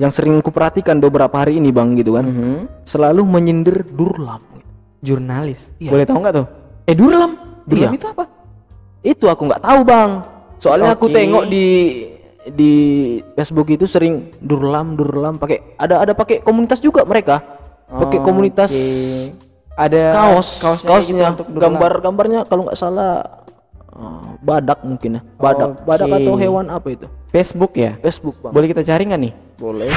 yang sering kuperhatikan beberapa hari ini bang gitu kan Mhm. selalu menyindir Durlam Jurnalis. Iya. Boleh tahu nggak tuh? Eh Durlam. Durlam Iya. itu apa? itu aku nggak tahu bang soalnya aku Oke. tengok di di Facebook itu sering Durlam Durlam pakai ada ada pakai komunitas juga mereka pakai komunitas Oke. Ada kaos kaosnya, kaosnya gitu gambar gambarnya kalau nggak salah eh, badak mungkin ya badak badak Oke. atau hewan apa itu Facebook ya. Facebook bang Boleh kita cari nggak nih? boleh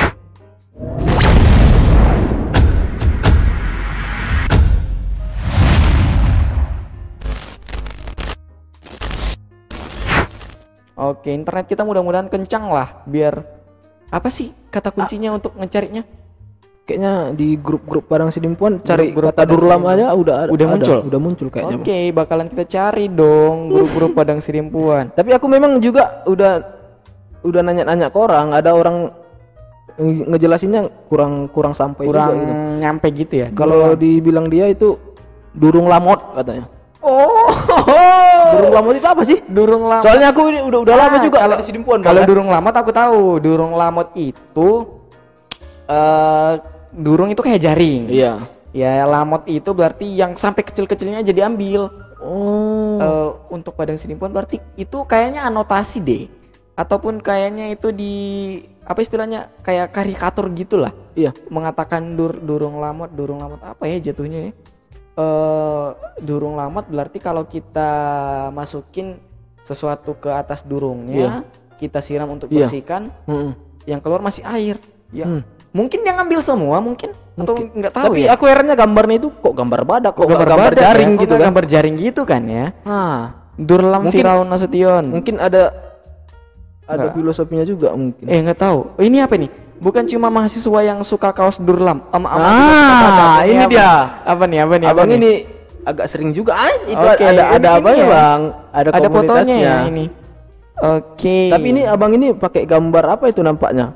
Oke, internet kita mudah-mudahan kencang lah biar apa sih kata kuncinya untuk ngecarinya? Kayaknya di grup-grup Padang Sidimpuan cari Grup-grup kata Padang Durlam Sidimpuan. aja udah ada- Udah ada, muncul? udah muncul kayaknya Oke, Bang. bakalan kita cari dong grup-grup Padang Sirimpuan. tapi aku memang juga udah udah nanya-nanya ke orang ada orang nge- ngejelasinnya kurang kurang sampai Kurang juga gitu. nyampe gitu ya. kalau dibilang dia itu durung lamot katanya Oh, durung lamot itu apa sih durung lamot. soalnya aku ini udah udah lama Ah, juga kalau di Sidimpuan Kalau durung lamot aku tahu. Durung lamot itu eh durung itu kayak jaring. iya Ya, lamot itu berarti yang sampai kecil-kecilnya aja diambil. oh Eh, untuk Padang Sidimpuan berarti itu kayaknya anotasi deh. Ataupun kayaknya itu di apa istilahnya kayak karikatur gitulah. iya Mengatakan dur durung lamot, durung lamot apa ya jatuhnya ya? Eh durung lamot berarti kalau kita masukin sesuatu ke atas durungnya, kita siram untuk Iya. bersihkan, Mm-mm. yang keluar masih air. Ya. Hmm. Mungkin dia ngambil semua mungkin atau nggak tahu tapi ya. aku herannya gambarnya itu kok gambar badak kok, Kok gambar, gambar badak ya? jaring Kok gitu kan Gambar jaring gitu kan ya. ah Durlam Mungkin- Firaun Nasution. mungkin ada ada Nggak. filosofinya juga mungkin Eh nggak tahu. Oh, ini apa nih? Bukan cuma mahasiswa yang suka kaos Durlam. Am am- Ah, apa- ini apa? dia. Apa nih? Apa nih? abang apa nih? ini agak sering juga ah itu Oke, ada ada apa ini ya ya. bang ada, Ada fotonya ya ini. Oke. tapi ini abang ini pakai gambar apa itu nampaknya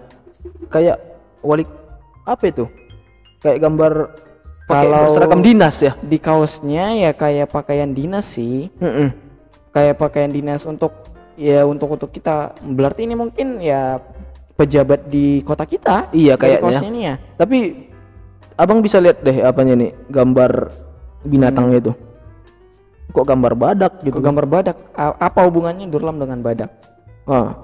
kayak wali apa itu kayak gambar Kalau- seragam dinas ya di kaosnya ya kayak pakaian dinas sih. Mm-mm. Kayak pakaian dinas untuk ya untuk untuk kita. Berarti ini mungkin ya pejabat di kota kita. Iya, kayaknya. ini ya. tapi abang bisa lihat deh apanya nih gambar binatangnya itu kok gambar badak gitu Kok gambar badak. A- Apa hubungannya Durlam dengan badak? Ah.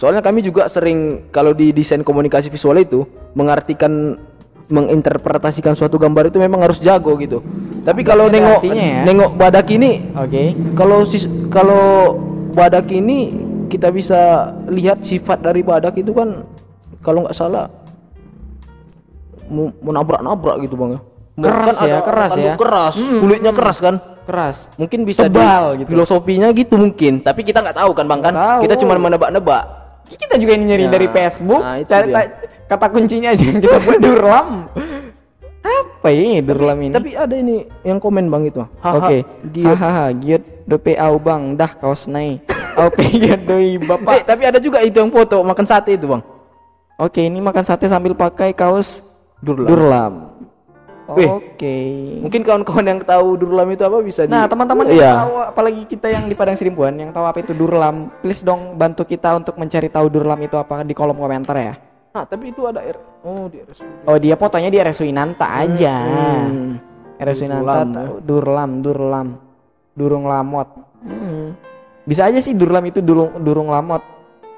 Soalnya kami juga sering kalau di desain komunikasi visual itu mengartikan menginterpretasikan suatu gambar itu memang harus jago gitu. Tapi kalau nengok ya? nengok badak ini Oke. kalau sis, kalau badak ini kita bisa lihat sifat dari badak itu kan kalau nggak salah mau, nabrak-nabrak gitu bang ya. Keras Kan ya, ada keras tanduk ya. keras, Mm, kulitnya mm. keras kan. Keras. Mungkin bisa Tebal di gitu. filosofinya gitu mungkin, tapi kita nggak tahu kan bang kan. Tahu. Kita cuma menebak-nebak. Kita juga ini nyari Nah, dari Facebook, nah, cari kata kuncinya aja yang kita buat Durlam. Apa ini Durlam ini? Tapi ada ini yang komen bang itu. Oke. giat. Hahaha, giat dope au bang, dah kaos naik. Au giat doi Eh, bapak. tapi ada juga itu yang foto makan sate itu bang. Oke, ini makan sate sambil pakai kaos Durlam. Durlam. Oke. Mungkin kawan-kawan yang tahu Durlam itu apa bisa di Nah, teman-teman yang Iya. tahu apalagi kita yang di Padang Sirimpuan yang tahu apa itu Durlam, please dong bantu kita untuk mencari tahu Durlam itu apa di kolom komentar ya. Nah, tapi itu ada R. Oh, di RSUD. Oh, dia fotonya di RSUI Nanta aja. Hmm. RSUI Durlam, Nanta ya. tahu Durlam, Durlam. Durung lamot. Hmm. Bisa aja sih Durlam itu durung durung lamot.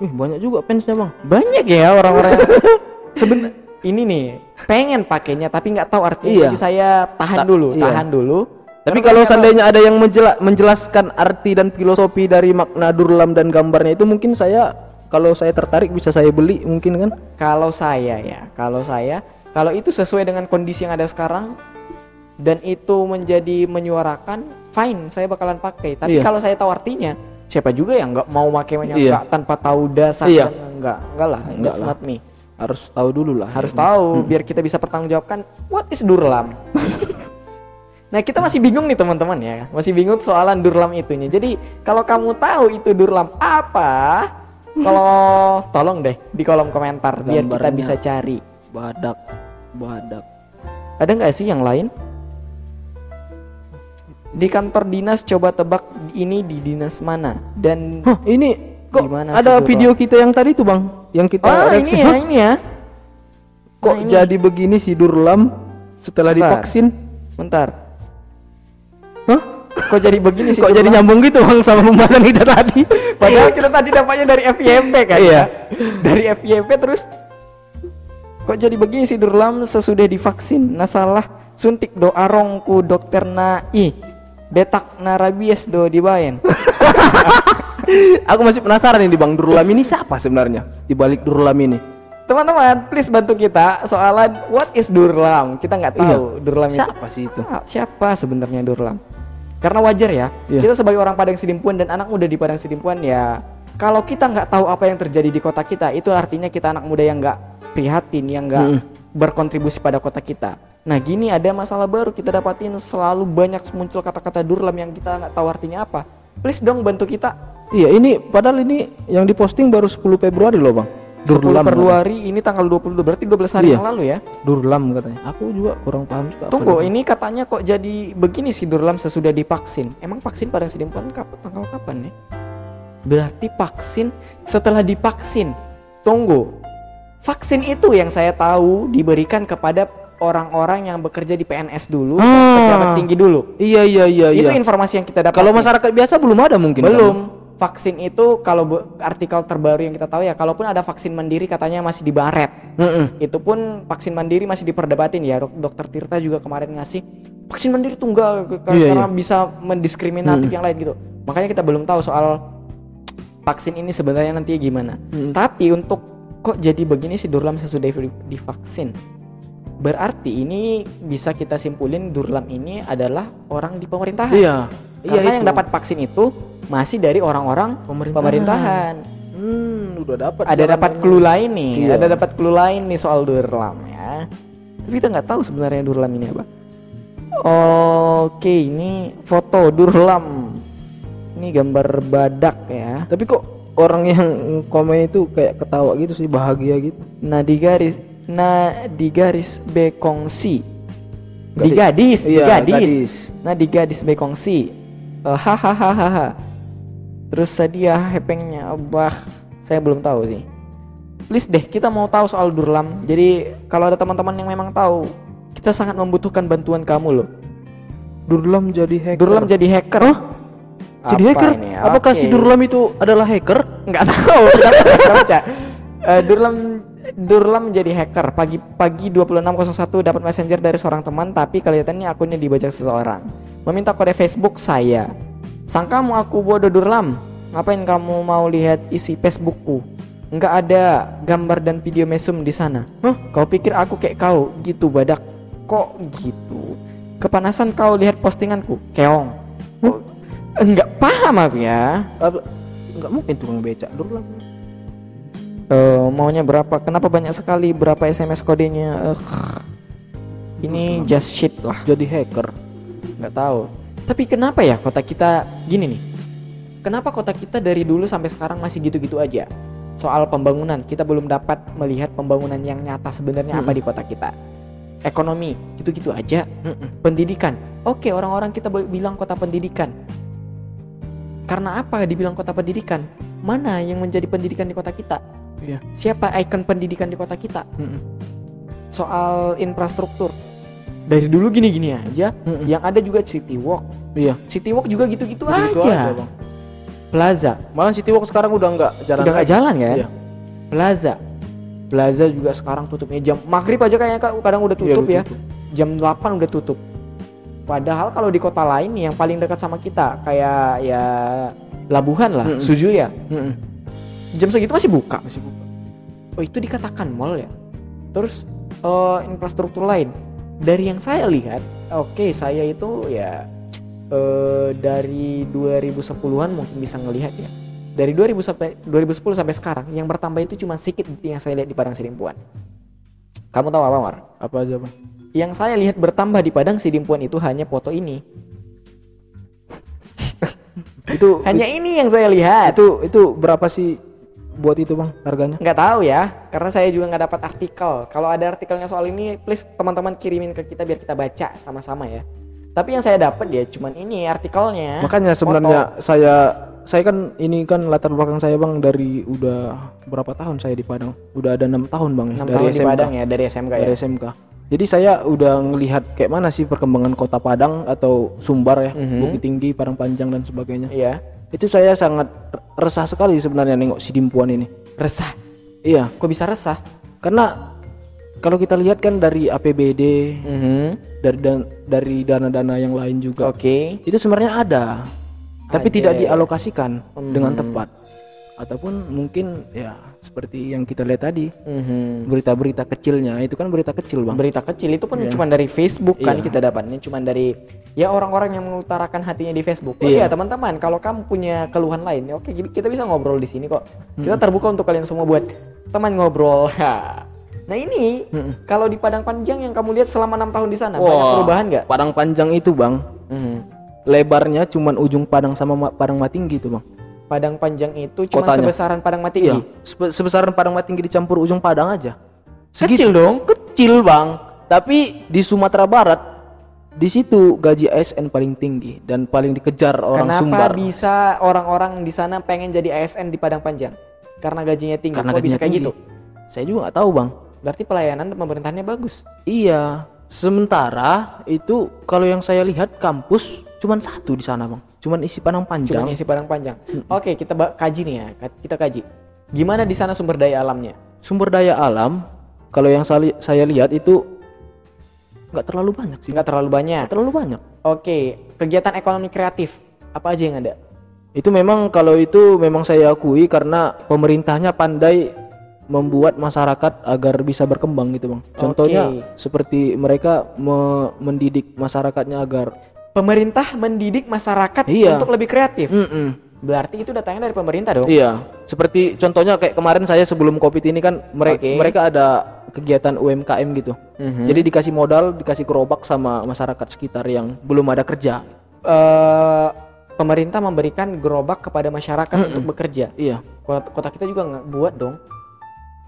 Wih, banyak juga fansnya bang. Banyak ya orang-orang. Seben ini nih, pengen pakainya tapi nggak tahu artinya. Iya. Jadi saya tahan Ta- dulu, iya. tahan dulu. Tapi kalau seandainya ada yang menjela- menjelaskan arti dan filosofi dari makna Durlam dan gambarnya itu mungkin saya kalau saya tertarik bisa saya beli mungkin kan? kalau saya ya, kalau saya kalau itu sesuai dengan kondisi yang ada sekarang dan itu menjadi menyuarakan, fine, saya bakalan pakai. Tapi Iya. kalau saya tahu artinya, siapa juga yang nggak mau pakainya Iya. nggak tanpa tahu dasar Iya. dan nggak nggak lah, Nggak that's lah. not me. Harus tahu dulu lah. harus ya. tahu biar kita bisa pertanggungjawabkan what is durlam? Nah kita masih bingung nih teman-teman ya. Masih bingung soalan durlam itunya. Jadi kalau kamu tahu itu durlam apa kalau tolong deh di kolom komentar biar kita bisa cari. Badak badak. ada nggak sih yang lain? Di kantor dinas coba tebak ini di dinas mana? Dan Hah, ini kok Gimana sih, ada Durlam? video kita yang tadi tuh bang, yang kita oh reaksi. ini ya ini ya Kok Nah, ini- jadi begini si Durlam setelah Bentar. divaksin? Bentar. Hah? Kok jadi begini sih? Kok jadi nyambung gitu bang sama pembahasan kita tadi? Padahal kita tadi dapatnya dari FYP kan Iya. ya? Dari FYP terus Kok jadi begini sih Durlam sesudah divaksin Nasalah suntik do arongku dokter na i Betak na rabies do dibayen Aku masih penasaran nih Bang Durlam ini siapa sebenarnya di balik Durlam ini? Teman-teman please bantu kita soalan what is Durlam Kita nggak tahu Durlam itu Siapa sih itu? Ah, siapa sebenarnya Durlam? Karena wajar ya, Iya. kita sebagai orang Padang Sidimpuan dan anak muda di Padang Sidimpuan ya, kalau kita nggak tahu apa yang terjadi di kota kita, itu artinya kita anak muda yang nggak prihatin, yang nggak Mm-mm. berkontribusi pada kota kita. Nah gini ada masalah baru kita dapatin selalu banyak muncul kata-kata Durlam yang kita nggak tahu artinya apa. Please dong bantu kita. Iya ini padahal ini yang diposting baru 10 Februari loh Bang. 10 Durlam. Februari ini tanggal 22 berarti 12 hari Iya. yang lalu ya. Durlam katanya. Aku juga kurang paham juga. Tunggu, ini katanya kok jadi begini sih Durlam sesudah divaksin. Emang vaksin pada Sidimpuan kap tanggal kapan ya? Berarti vaksin setelah divaksin. Tunggu. Vaksin itu yang saya tahu diberikan kepada orang-orang yang bekerja di PNS dulu, Ah. pejabat tinggi dulu. Iya iya iya Itu iya. informasi yang kita dapat. Kalau masyarakat biasa belum ada mungkin. belum vaksin itu kalau artikel terbaru yang kita tahu ya, kalaupun ada vaksin mandiri katanya masih di baret. kan? Mm-mm. itu pun vaksin mandiri masih diperdebatin ya dok dokter Tirta juga kemarin ngasih vaksin mandiri tunggal Iya, karena iya. bisa mendiskriminatif Mm. yang lain gitu makanya kita belum tahu soal vaksin ini sebenarnya nanti gimana Mm. tapi untuk kok jadi begini sih Durlam sesudah di- divaksin berarti ini bisa kita simpulin Durlam ini adalah orang di pemerintahan Iya. Iya karena itu. yang dapat vaksin itu masih dari orang-orang Pemerintahan. pemerintahan Hmm, udah dapat. ada dapat clue lain nih Iya. ada dapat clue lain nih soal Durlam ya tapi kita nggak tahu sebenarnya Durlam ini apa oke ini foto Durlam ini gambar badak ya Tapi kok orang yang komen itu kayak ketawa gitu sih, bahagia gitu. nah di garis nah di garis bekongsi di Gadis. di Iya, gadis. gadis. nah di gadis bekongsi hahaha terus sedia hepengnya bah saya belum tahu sih please deh kita mau tahu soal Durlam jadi kalau ada teman-teman yang memang tahu kita sangat membutuhkan bantuan kamu loh Durlam jadi hacker. Durlam jadi hacker? Jadi Apa hacker? ini? Apakah si Oke. Durlam itu adalah hacker? nggak tahu baca Eh, Durlam Durlam menjadi hacker pagi pagi 2601 dapat messenger dari seorang teman tapi kelihatannya akunnya dibajak seseorang meminta kode Facebook saya sangkamu aku bodoh Durlam ngapain kamu mau lihat isi Facebookku nggak ada gambar dan video mesum di sana Hah? kau pikir aku kayak kau gitu badak kok gitu kepanasan kau lihat postinganku keong Kok- nggak paham aku ya? Enggak mungkin tukang beca Durlam. Eh, maunya berapa? Kenapa banyak sekali? Berapa SMS kodenya? Eh, ini just shit lah, Jadi hacker. Nggak tahu. Tapi kenapa ya kota kita gini nih? Kenapa kota kita dari dulu sampai sekarang masih gitu-gitu aja? Soal pembangunan, kita belum dapat melihat pembangunan yang nyata sebenarnya apa Mm-mm. di kota kita. Ekonomi, gitu-gitu aja. Mm-mm. Pendidikan, oke orang-orang kita bi- bilang kota pendidikan. Karena apa dibilang kota pendidikan? Mana yang menjadi pendidikan di kota kita? Iya. Siapa ikon pendidikan di kota kita? Mm-mm. Soal infrastruktur. Dari dulu gini-gini aja. Mm-mm. Yang ada juga City Walk. Iya. City Walk juga gitu-gitu Gitu-gitu aja. Bang. Plaza, Malah City Walk sekarang udah enggak jalan. udah nggak jalan kan? Iya. Plaza. Plaza juga sekarang tutupnya jam maghrib aja kayaknya Kak, kadang udah Iya, tutup udah ya. tutup. Jam 8 udah tutup. Padahal kalau di kota lain yang paling dekat sama kita kayak ya Labuhan lah, Mm-mm. Sujuya. Mm-mm. Jam segitu masih buka. Masih buka. Oh itu dikatakan mall ya. Terus eh, infrastruktur lain. Dari yang saya lihat, oke saya itu ya eh, dari 2010-an mungkin bisa ngelihat ya. Dari 2000 sampai 2010 sampai sekarang yang bertambah itu cuma sedikit yang saya lihat di Padang Sidimpuan. Kamu tahu apa, Mar? Apa aja, Bang? Yang saya lihat bertambah di Padang Sidimpuan itu hanya foto ini. Itu Hanya ini yang saya lihat. itu itu berapa sih buat itu, Bang, harganya? nggak tahu ya karena saya juga nggak dapat artikel kalau ada artikelnya soal ini please teman-teman kirimin ke kita biar kita baca sama-sama ya tapi yang saya dapat ya cuman ini artikelnya Makanya Foto. sebenarnya saya saya kan ini kan latar belakang saya bang dari udah berapa tahun saya di Padang udah ada enam tahun bang ya, 6 dari tahun di SMK Padang ya dari SMK ya. dari SMK jadi saya udah ngelihat kayak mana sih perkembangan kota Padang atau Sumbar ya Mhm. Bukit Tinggi Padang Panjang dan sebagainya Iya. Itu saya sangat resah sekali sebenarnya nengok si Dimpuan ini Resah. iya Kok bisa resah? karena kalau kita lihat kan dari APBD Mhm. dari dan dari dana-dana yang lain juga Oke. itu sebenarnya ada tapi tidak dialokasikan Hmm. dengan tepat ataupun mungkin ya seperti yang kita lihat tadi Mhm. berita-berita kecilnya itu kan berita kecil bang Berita kecil itu pun cuma dari Facebook kan Iya. kita dapatnya cuma dari ya orang-orang yang mengutarakan hatinya di Facebook. Oh iya Iya. teman-teman, kalau kamu punya keluhan lain, ya oke kita bisa ngobrol di sini kok. Kita Hmm. terbuka untuk kalian semua buat teman ngobrol. nah ini Mm-mm. kalau di Padang Panjang yang kamu lihat selama enam tahun di sana banyak Wah, perubahan nggak? Padang panjang itu bang Mhm. lebarnya cuman ujung Padang sama Ma- Padang Matinggi itu bang Padang Panjang itu cuma Kotanya. sebesaran Padang Matinggi. iya sebe- sebesaran Padang Matinggi dicampur ujung Padang aja Kecil dong. kecil bang tapi di Sumatera Barat di situ gaji ASN paling tinggi dan paling dikejar orang Kenapa Sumbar bisa orang-orang di sana pengen jadi ASN di Padang Panjang? Karena gajinya tinggi. karena Kok gajinya bisa kayak tinggi. gitu? saya juga nggak tahu bang Berarti pelayanan pemerintahannya bagus. Iya, sementara itu kalau yang saya lihat kampus cuman satu di sana, Bang. Cuman isi Padang Panjang. isi Padang Panjang. Oke, kita ba- kaji nih ya. Kita kaji. Gimana di sana sumber daya alamnya? Sumber daya alam kalau yang saya, saya lihat itu nggak terlalu banyak sih. Nggak terlalu banyak. Nggak terlalu banyak. Oke, kegiatan ekonomi kreatif apa aja yang ada? Itu memang kalau itu memang saya akui karena pemerintahnya pandai membuat masyarakat agar bisa berkembang gitu, Bang. Contohnya Oke. seperti mereka me- mendidik masyarakatnya agar Pemerintah mendidik masyarakat Iya. untuk lebih kreatif. Mm-mm. Berarti itu datangnya dari pemerintah dong. Iya, seperti contohnya kayak kemarin saya sebelum covid ini kan mere- Oke. mereka ada kegiatan UMKM gitu. Mhm. Jadi dikasih modal, dikasih gerobak sama masyarakat sekitar yang belum ada kerja. Eh, pemerintah memberikan gerobak kepada masyarakat Mm-mm. untuk bekerja. Iya, Kota, kota kita juga nggak buat dong.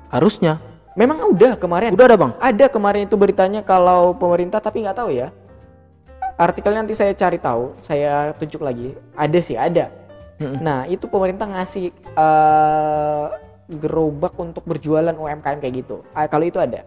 harusnya. Memang udah kemarin. Udah ada bang. Ada kemarin itu beritanya kalau pemerintah tapi nggak tahu ya. Artikelnya nanti saya cari tahu, saya tunjuk lagi. Ada sih, ada. Nah, itu pemerintah ngasih eh, gerobak untuk berjualan UMKM kayak gitu. Ah, kalau itu ada.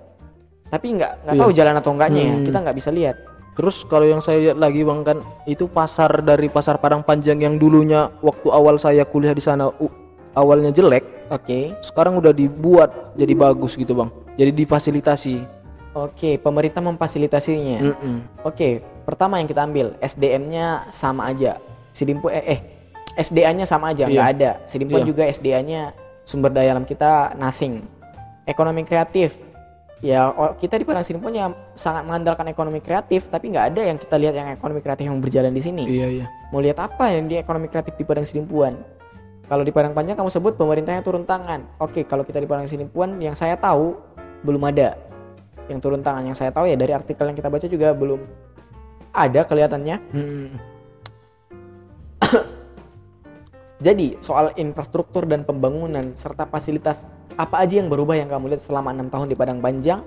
Tapi nggak nggak Iya. tahu jalan atau enggaknya ya. Hmm. Kita nggak bisa lihat. Terus kalau yang saya lihat lagi bang kan itu pasar dari pasar Padang Panjang yang dulunya waktu awal saya kuliah di sana u- awalnya jelek, Oke. sekarang udah dibuat jadi bagus gitu bang. Jadi difasilitasi. Oke, pemerintah memfasilitasinya. Mm-mm. Oke, pertama yang kita ambil SDM-nya sama aja. Sidimpu eh, eh SDA-nya sama aja, Iya. nggak ada. Sidimpuan Iya. juga SDA-nya sumber daya alam kita nothing. Ekonomi kreatif. Ya, kita di Padang Sidimpuan ya sangat mengandalkan ekonomi kreatif, tapi nggak ada yang kita lihat yang ekonomi kreatif yang berjalan di sini. Iya iya. Mau lihat apa yang di ekonomi kreatif di Padang Sidimpuan? Kalau di Padang Panjang kamu sebut pemerintahnya turun tangan. Oke, kalau kita di Padang Sidimpuan yang saya tahu belum ada yang turun tangan. Yang saya tahu ya dari artikel yang kita baca juga belum ada kelihatannya. Mm-mm. Jadi soal infrastruktur dan pembangunan serta fasilitas apa aja yang berubah yang kamu lihat selama enam tahun di Padang Panjang?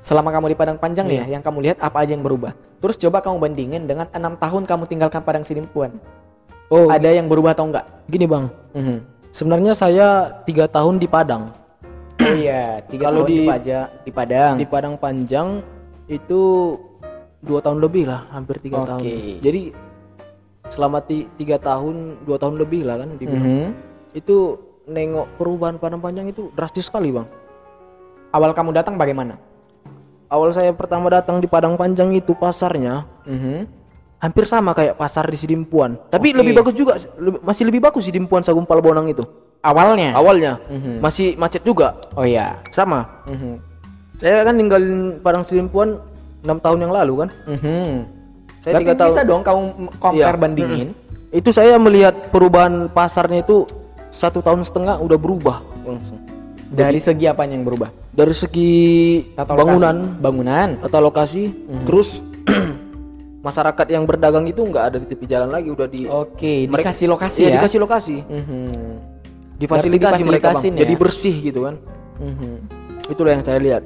Selama kamu di Padang Panjang nih ya, yang kamu lihat apa aja yang berubah? Terus coba kamu bandingin dengan enam tahun kamu tinggalkan Padang Sidimpuan. Oh, Ada yang berubah atau enggak? gini bang. Mhm. Sebenarnya saya tiga tahun di Padang. Oh iya, tiga Kalau tahun di, di- Paja, di Padang. Di Padang Panjang itu dua tahun lebih lah, hampir tiga Oke. tahun. Jadi selama ti- tiga tahun, dua tahun lebih lah kan dibilang. Mhm. Itu nengok perubahan Padang Panjang itu drastis sekali bang. Awal kamu datang bagaimana? Awal saya pertama datang di Padang Panjang itu pasarnya Mhm. hampir sama kayak pasar di Sidimpuan. Tapi Oke. lebih bagus juga, lebih- masih lebih bagus Sidimpuan Sagumpal Bonang itu. Awalnya? Awalnya Mhm. masih macet juga, Oh iya. sama. Mhm. Saya kan ninggalin Padang Sidimpuan 6 tahun yang lalu kan. Mhm. Saya Berarti tiga tahun. bisa dong kamu compare Iya. bandingin. Itu saya melihat perubahan pasarnya itu satu tahun setengah udah berubah langsung. Dari segi apa yang berubah? Dari segi Tata bangunan, lokasi. Bangunan. tata lokasi, Hmm. terus masyarakat yang berdagang itu nggak ada di tepi jalan lagi, udah di Oke, Mereka- dikasih lokasi Iya, ya. dikasih lokasi, Mhm. difasilitasi mereka bang. ya? Jadi bersih gitu kan. Mhm. Itulah yang saya lihat.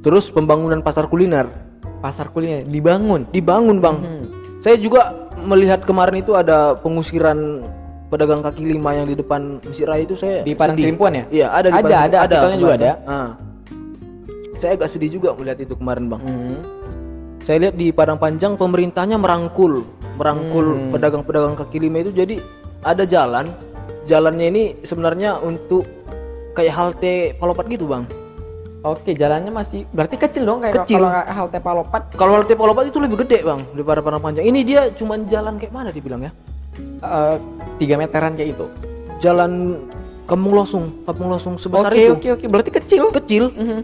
Terus pembangunan pasar kuliner Pasar kuliner dibangun. dibangun bang. Mhm. Saya juga melihat kemarin itu ada pengusiran pedagang kaki lima yang di depan Masjid Raya itu saya Di Padang sedih. Selimpuan ya? Iya, ada di Ada, Padang- ada, artikelnya juga ada. Ah. Saya agak sedih juga melihat itu kemarin, Bang. Hmm. Saya lihat di Padang Panjang pemerintahnya merangkul, merangkul Hmm. pedagang-pedagang kaki lima itu jadi ada jalan. Jalannya ini sebenarnya untuk kayak halte palopat gitu, Bang. Oke, jalannya masih berarti kecil dong kayak Kecil. kalau halte Palopat. Kalau halte palopat itu lebih gede, Bang, daripada Padang Panjang. Ini dia cuman jalan kayak mana dibilang ya? eh, tiga meteran kayak itu. Jalan Kampung Losung, Kampung Losung sebesar Oke, itu. oke, oke. Berarti kecil. Kecil, Mhm.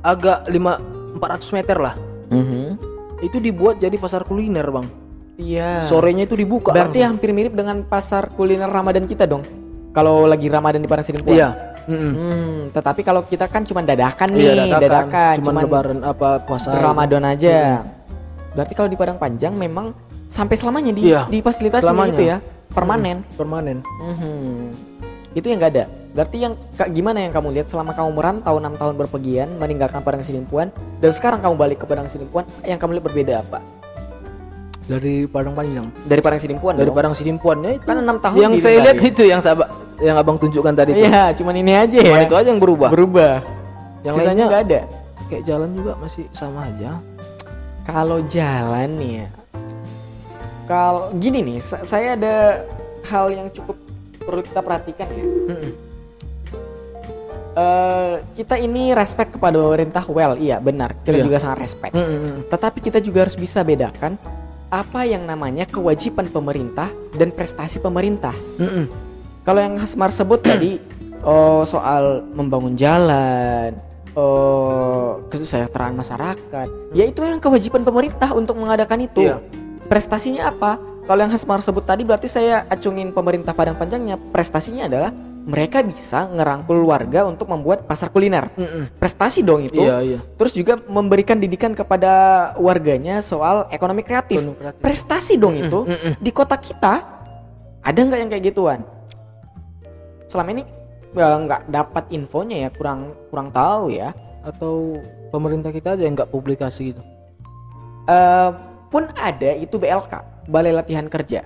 agak 5 400 meter lah. Mhm. Itu dibuat jadi pasar kuliner, Bang. Iya. Sorenya itu dibuka. Berarti langsung. hampir mirip dengan pasar kuliner Ramadan kita dong. Kalau lagi Ramadan di Padang Selimpuan. Iya. Mm-mm. Hmm, tetapi kalau kita kan cuma dadakan nih, Iya, dadakan. Cuman, cuman lebaran apa puasa. Ramadan aja. Berarti kalau di Padang Panjang memang sampai selamanya di Iya, difasilitasi selamanya. gitu ya, permanen. permanen. Mhm. Itu yang nggak ada. Berarti yang gimana yang kamu lihat selama kamu merantau 6 tahun berpergian meninggalkan Padang Selimpuan dan sekarang kamu balik ke Padang Selimpuan, yang kamu lihat berbeda apa? Dari Padang Panjang. Dari Padang Selimpuan Dari dong? Padang Sidimpuannya itu. Kan 6 tahun yang di saya lihat ya? itu yang sabak yang Abang tunjukkan tadi itu. Iya, cuman ini aja Cuman ya. itu aja yang berubah. Berubah. Yang Sisanya lainnya nggak ada. kayak jalan juga masih sama aja. Kalau jalan nih ya. Kalau gini nih, sa- saya ada hal yang cukup perlu kita perhatikan ya. Mm-mm. Eh, kita ini respect kepada pemerintah well, iya benar. Kita Iya. juga sangat respect. Mm-mm. Tetapi kita juga harus bisa bedakan apa yang namanya kewajiban pemerintah dan prestasi pemerintah. Mm-mm. Kalau yang Hasmar sebut tadi oh, soal membangun jalan, oh, kesejahteraan masyarakat, ya itu yang kewajiban pemerintah untuk mengadakan itu. Iya. Prestasinya apa? Kalau yang Hasmar sebut tadi berarti saya acungin pemerintah Padang Panjangnya. Prestasinya adalah mereka bisa ngerangkul warga untuk membuat pasar kuliner. Mm-mm. Prestasi dong itu. Iya, iya. Terus juga memberikan didikan kepada warganya soal ekonomi kreatif. Ekonomi kreatif. Prestasi dong Mm-mm, itu. mm-mm. Di kota kita ada nggak yang kayak gituan? Selama ini ya, nggak dapat infonya ya, kurang kurang tahu ya. Atau pemerintah kita aja yang nggak publikasi gitu. Eh, pun ada itu BLK, Balai Latihan Kerja.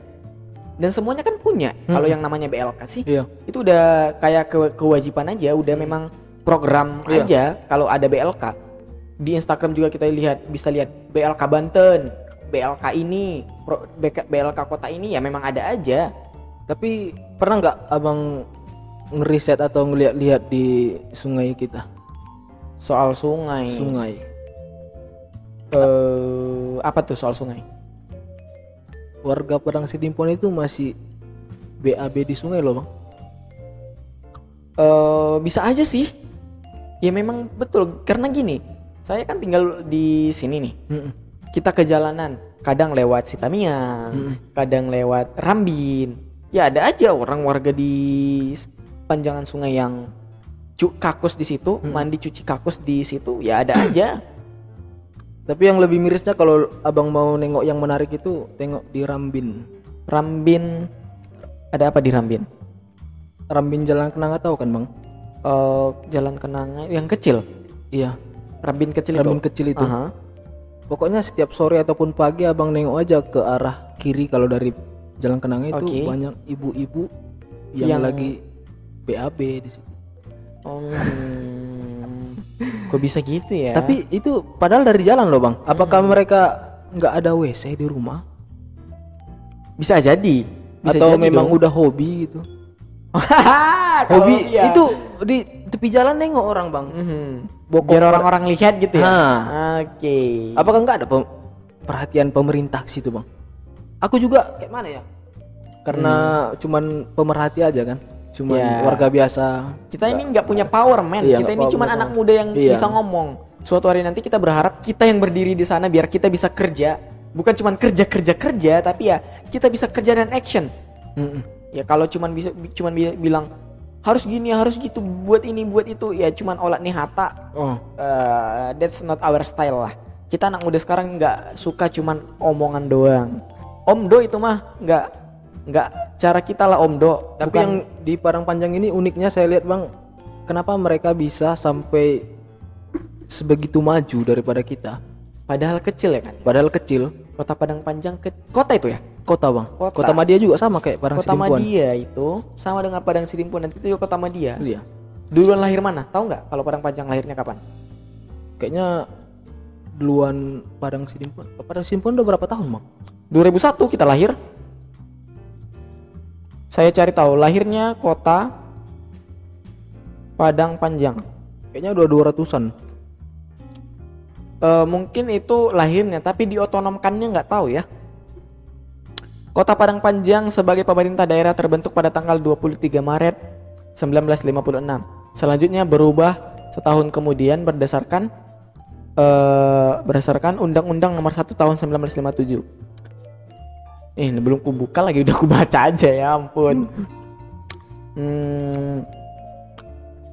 Dan semuanya kan punya. Kalau Mm-mm. yang namanya BLK sih, Iya. itu udah kayak ke- kewajiban aja, udah memang program Iya. aja kalau ada BLK. Di Instagram juga kita lihat bisa lihat BLK Banten, BLK ini, BLK kota ini ya memang ada aja. Tapi pernah nggak abang ngeriset atau ngeliat-lihat di sungai kita? Soal sungai. Sungai. Eh, apa tuh soal sungai? Warga Padang Sidimpuan itu masih BAB di sungai loh bang. eh bisa aja sih. Ya memang betul karena gini, saya kan tinggal di sini nih. Mm-mm. Kita ke jalanan, kadang lewat Sitamiang, Mm-mm. kadang lewat Rambin. Ya ada aja orang warga di panjangan sungai yang cu- kakus di situ, Mm. mandi cuci kakus di situ, ya ada aja. Tapi yang lebih mirisnya kalau abang mau nengok yang menarik itu tengok di Rambin. Rambin ada apa di Rambin? Rambin Jalan Kenanga tahu kan bang? Eh, jalan kenanga yang kecil, Iya. Rambin kecil Rambin itu. kecil itu. Aha. Pokoknya setiap sore ataupun pagi abang nengok aja ke arah kiri kalau dari Jalan Kenanga itu Oke. banyak ibu-ibu yang, Yang- lagi BAB di situ. Hmm, kok bisa gitu ya? Tapi itu padahal dari jalan loh bang. Apakah mereka nggak ada WC di rumah? bisa jadi. Bisa atau jadi memang dong. udah hobi gitu? Hobi iya. itu di tepi jalan nengok orang bang. Mhm. Bokong biar orang-orang lihat gitu ya. Nah. Oke. Apakah nggak ada pem- perhatian pemerintah ke situ bang? Aku juga kayak mana ya? Karena cuman pemerhati aja kan, cuman Hmm. Ya. warga biasa. Kita ini nggak punya power man. Iya, kita ini cuma anak muda yang Iya. bisa ngomong. Suatu hari nanti kita berharap kita yang berdiri di sana biar kita bisa kerja. Bukan cuma kerja kerja kerja, tapi ya kita bisa kerja dan action. Mm-mm. Ya kalau cuman bisa cuman bi- bilang harus gini harus gitu buat ini buat itu ya cuman olah nih hata Oh, uh, that's not our style lah. Kita anak muda sekarang nggak suka cuman omongan doang. Omdo itu mah nggak nggak cara kita lah Omdo. tapi Bukan- yang di Padang Panjang ini uniknya saya lihat bang, kenapa mereka bisa sampai sebegitu maju daripada kita? Padahal kecil ya kan? Padahal kecil. Kota Padang Panjang ke kota itu ya? Kota bang. Kota. Kota Madia juga sama kayak Padang kota Sidimpuan. Madia itu sama dengan Padang Sidimpuan dan itu juga kota Madia. Iya. Duluan lahir mana? Tahu nggak kalau Padang Panjang lahirnya kapan? Kayaknya duluan Padang Sidimpuan. Padang Sidimpuan udah berapa tahun bang? 2001 kita lahir. Saya cari tahu lahirnya kota Padang Panjang. Kayaknya udah 200-an. Eh, mungkin itu lahirnya tapi diotonomkannya nggak tahu ya. Kota Padang Panjang sebagai pemerintah daerah terbentuk pada tanggal 23 Maret 1956. Selanjutnya berubah setahun kemudian berdasarkan eh, berdasarkan Undang-Undang Nomor 1 Tahun 1957. Eh, ini belum kubuka lagi udah kubaca aja ya ampun. Hmm,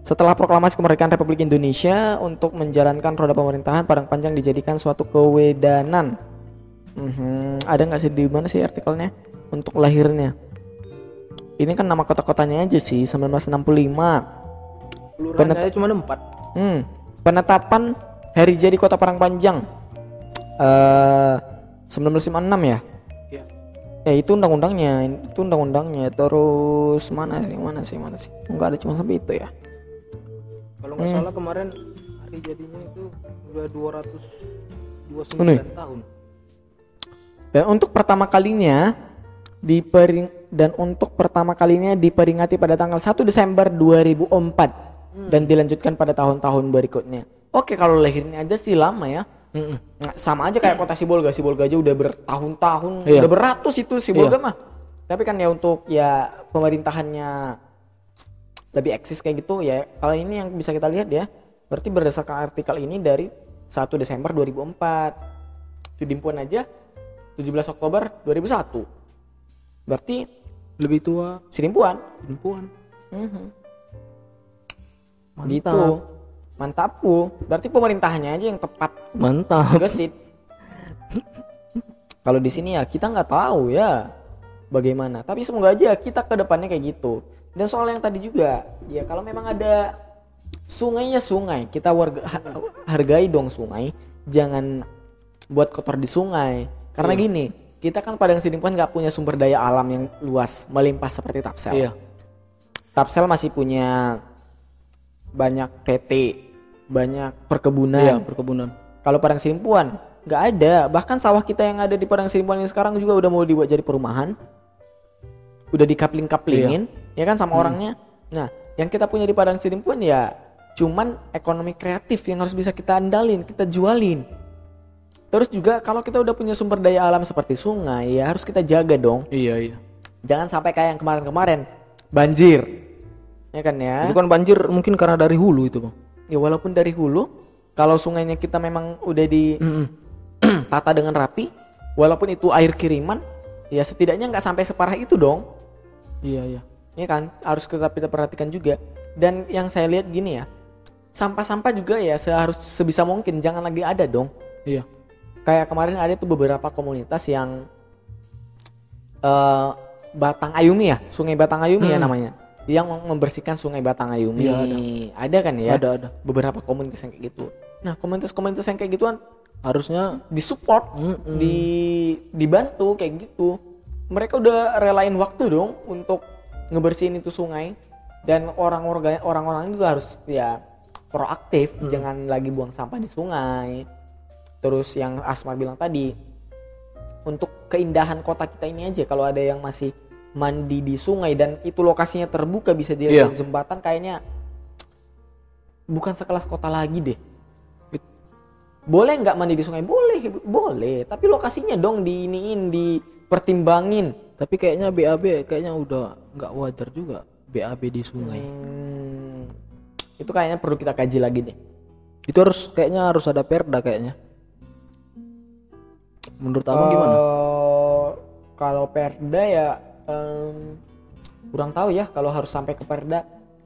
setelah proklamasi kemerdekaan Republik Indonesia untuk menjalankan roda pemerintahan Padang Panjang dijadikan suatu kewedanan. Mhm, Ada nggak sih di mana sih artikelnya untuk lahirnya? Ini kan nama kota-kotanya aja sih 1965. Kelurahannya cuma 4. Hmm, penetapan hari jadi Kota Padang Panjang eh 1956 ya. Ya itu undang-undangnya, itu undang-undangnya. Terus mana sih, mana sih, mana sih? Enggak ada cuma sampai itu ya. Kalau nggak Hmm. salah kemarin hari jadinya itu udah 229 Ini. tahun. Dan untuk pertama kalinya dipering dan untuk pertama kalinya diperingati pada tanggal 1 Desember 2004 dan dilanjutkan pada tahun-tahun berikutnya. Oke, kalau lahirnya aja sih lama ya. Mm-mm. Nah, sama aja kayak kota Sibolga. Sibolga aja udah bertahun-tahun, Iya. udah beratus itu Sibolga mah. Tapi kan ya untuk ya pemerintahannya lebih eksis kayak gitu ya. Kalau ini yang bisa kita lihat ya, berarti berdasarkan artikel ini dari 1 Desember 2004. Sidimpuan aja 17 Oktober 2001. Berarti Lebih tua Sidimpuan. perempuan. Mhm. Mantap. Gitu. Mantap Bu. Berarti pemerintahannya aja yang tepat Mantap. gesit. Kalau di sini ya kita nggak tahu ya bagaimana. Tapi semoga aja kita ke depannya kayak gitu. Dan soal yang tadi juga, ya kalau memang ada sungainya sungai, kita warga ha- hargai dong sungai. Jangan buat kotor di sungai. Karena Iya. gini, kita kan Padang Sidimpuan nggak punya sumber daya alam yang luas melimpah seperti Tapsel. Iya. Tapsel masih punya banyak PT, banyak perkebunan. Iya, perkebunan. Kalau Padang Sidimpuan nggak ada. Bahkan sawah kita yang ada di Padang Sidimpuan ini sekarang juga udah mau dibuat jadi perumahan. Udah dikapling-kaplingin, ya kan sama orangnya. Nah, yang kita punya di Padang Sidimpuan ya cuman ekonomi kreatif yang harus bisa kita andalin, kita jualin. Terus juga kalau kita udah punya sumber daya alam seperti sungai, ya harus kita jaga dong. Iya, iya. Jangan sampai kayak yang kemarin-kemarin banjir. Ya kan ya? Itu kan banjir mungkin karena dari hulu itu, Bang. Ya walaupun dari hulu, kalau sungainya kita memang udah di Mm-mm. tata dengan rapi, walaupun itu air kiriman, ya setidaknya nggak sampai separah itu dong. Iya, iya. Ya kan, harus kita kita perhatikan juga. Dan yang saya lihat gini ya, sampah-sampah juga ya seharus sebisa mungkin jangan lagi ada dong. Iya. Kayak kemarin ada tuh beberapa komunitas yang eh Batang Ayumi ya, Sungai Batang Ayumi ya Hmm. namanya, yang membersihkan Sungai Batang Ayumi. Iya, ada. ada kan ya? Ada, ada. Beberapa komunitas yang kayak gitu. Nah, komunitas-komunitas yang kayak gituan Harusnya disupport, Mm-mm. di dibantu kayak gitu. Mereka udah relain waktu dong untuk ngebersihin itu sungai dan orang-orang orang-orang juga harus ya proaktif, jangan lagi buang sampah di sungai. Terus yang Asmar bilang tadi untuk keindahan kota kita ini aja kalau ada yang masih mandi di sungai dan itu lokasinya terbuka bisa dilihat dari jembatan kayaknya bukan sekelas kota lagi deh. Boleh nggak mandi di sungai? Boleh, boleh. Tapi lokasinya dong diiniin, dipertimbangin. tapi kayaknya BAB kayaknya udah nggak wajar juga BAB di sungai. Hmm, itu kayaknya perlu kita kaji lagi deh. Itu harus kayaknya harus ada perda kayaknya. Menurut Abang gimana? Eh, Kalau perda ya em, kurang tahu ya kalau harus sampai ke perda.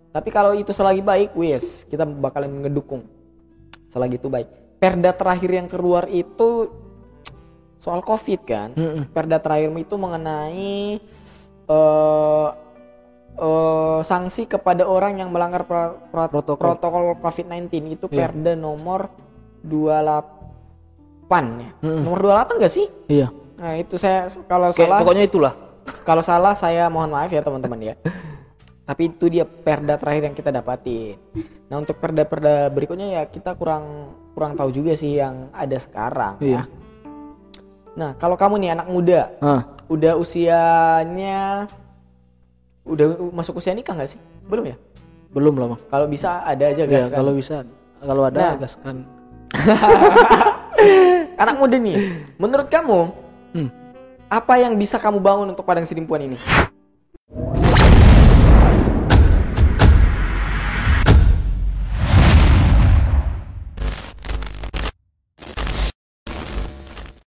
Tapi kalau itu selagi baik, wis kita bakalan ngedukung. Selagi itu baik. Perda terakhir yang keluar itu soal covid kan. Mm-mm. Perda terakhir itu mengenai eh eh, sanksi kepada orang yang melanggar pra- pra- Protokol. protokol COVID-19 itu Iya. Perda nomor 28 PAN ya. Mm-mm. Nomor 28 gak sih? Iya. Nah, itu saya kalau Kayak salah pokoknya itulah. Kalau salah saya mohon maaf ya teman-teman ya. Tapi itu dia perda terakhir yang kita dapatin. Nah, untuk perda-perda berikutnya ya kita kurang kurang tahu juga sih yang ada sekarang Iya. ya. Nah, kalau kamu nih anak muda, Ah, udah usianya udah masuk usia nikah nggak sih? Belum ya? belum lah. Kalau bisa ada aja Ya, gas kan. kalau bisa. Kalau ada Nah. gaskan. Anak muda nih, menurut kamu Hmm. Apa yang bisa kamu bangun untuk Padang Sidimpuan ini?